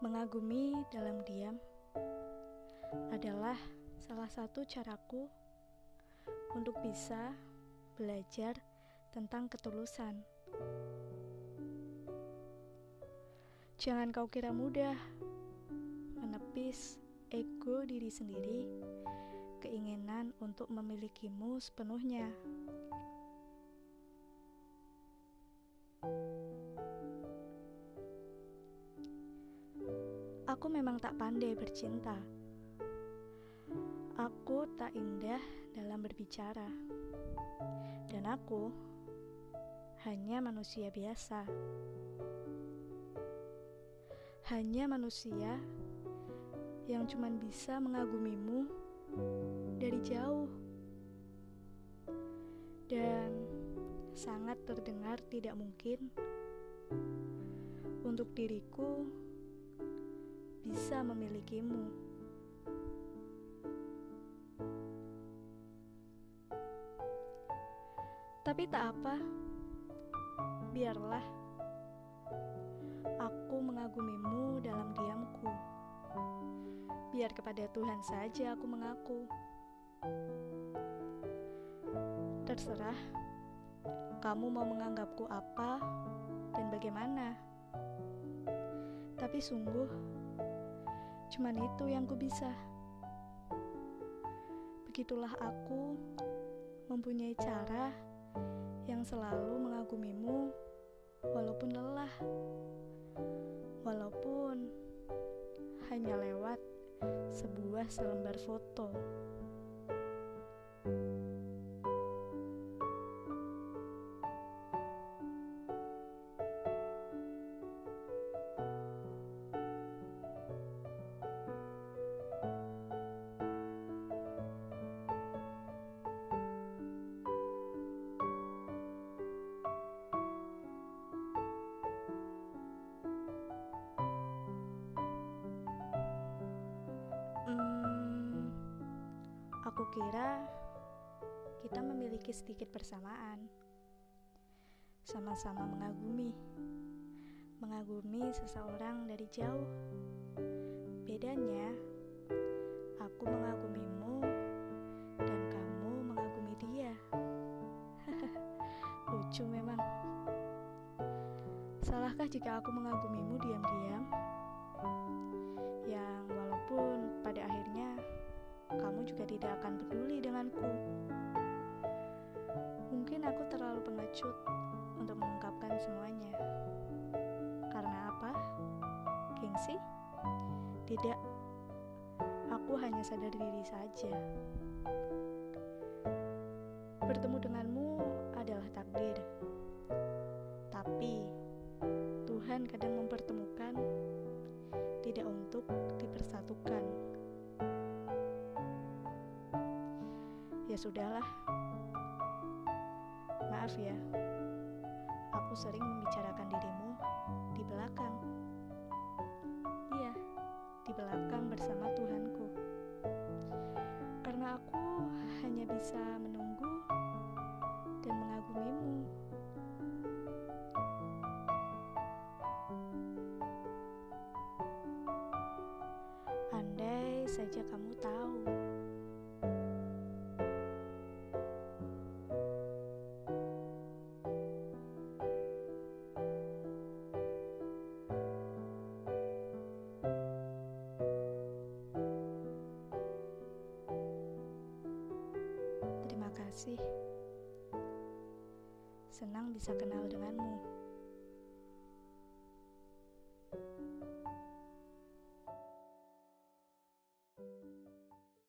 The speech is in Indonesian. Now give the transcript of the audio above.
Mengagumi dalam diam adalah salah satu caraku untuk bisa belajar tentang ketulusan. Jangan kau kira mudah menepis ego diri sendiri, keinginan untuk memilikimu sepenuhnya. Aku memang tak pandai bercinta. Aku tak indah dalam berbicara. Dan aku hanya manusia biasa. Hanya manusia yang cuma bisa mengagumimu dari jauh. Dan sangat terdengar tidak mungkin untuk diriku bisa memilikimu. Tapi tak apa, biarlah aku mengagumimu dalam diamku. Biar kepada Tuhan saja aku mengaku. Terserah kamu mau menganggapku apa dan bagaimana. Tapi sungguh Cuman itu yang ku bisa. Begitulah aku mempunyai cara yang selalu mengagumimu walaupun lelah. Walaupun hanya lewat sebuah selembar foto. Kira kita memiliki sedikit persamaan. Sama-sama mengagumi. Mengagumi seseorang dari jauh. Bedanya, aku mengagumimu dan kamu mengagumi dia. Lucu memang. Salahkah jika aku mengagumimu diam-diam? Yang walaupun pengecut untuk mengungkapkan semuanya. Karena apa? Gengsi? Tidak. Aku hanya sadar diri saja. Bertemu denganmu adalah takdir. Tapi Tuhan kadang mempertemukan tidak untuk dipersatukan. Ya sudahlah. Maaf ya. Aku sering membicarakan dirimu di belakang. Iya, di belakang bersama Tuhanku. Karena aku hanya bisa menunggu dan mengagumimu. Andai saja kamu tahu. Kasih. Senang bisa kenal denganmu.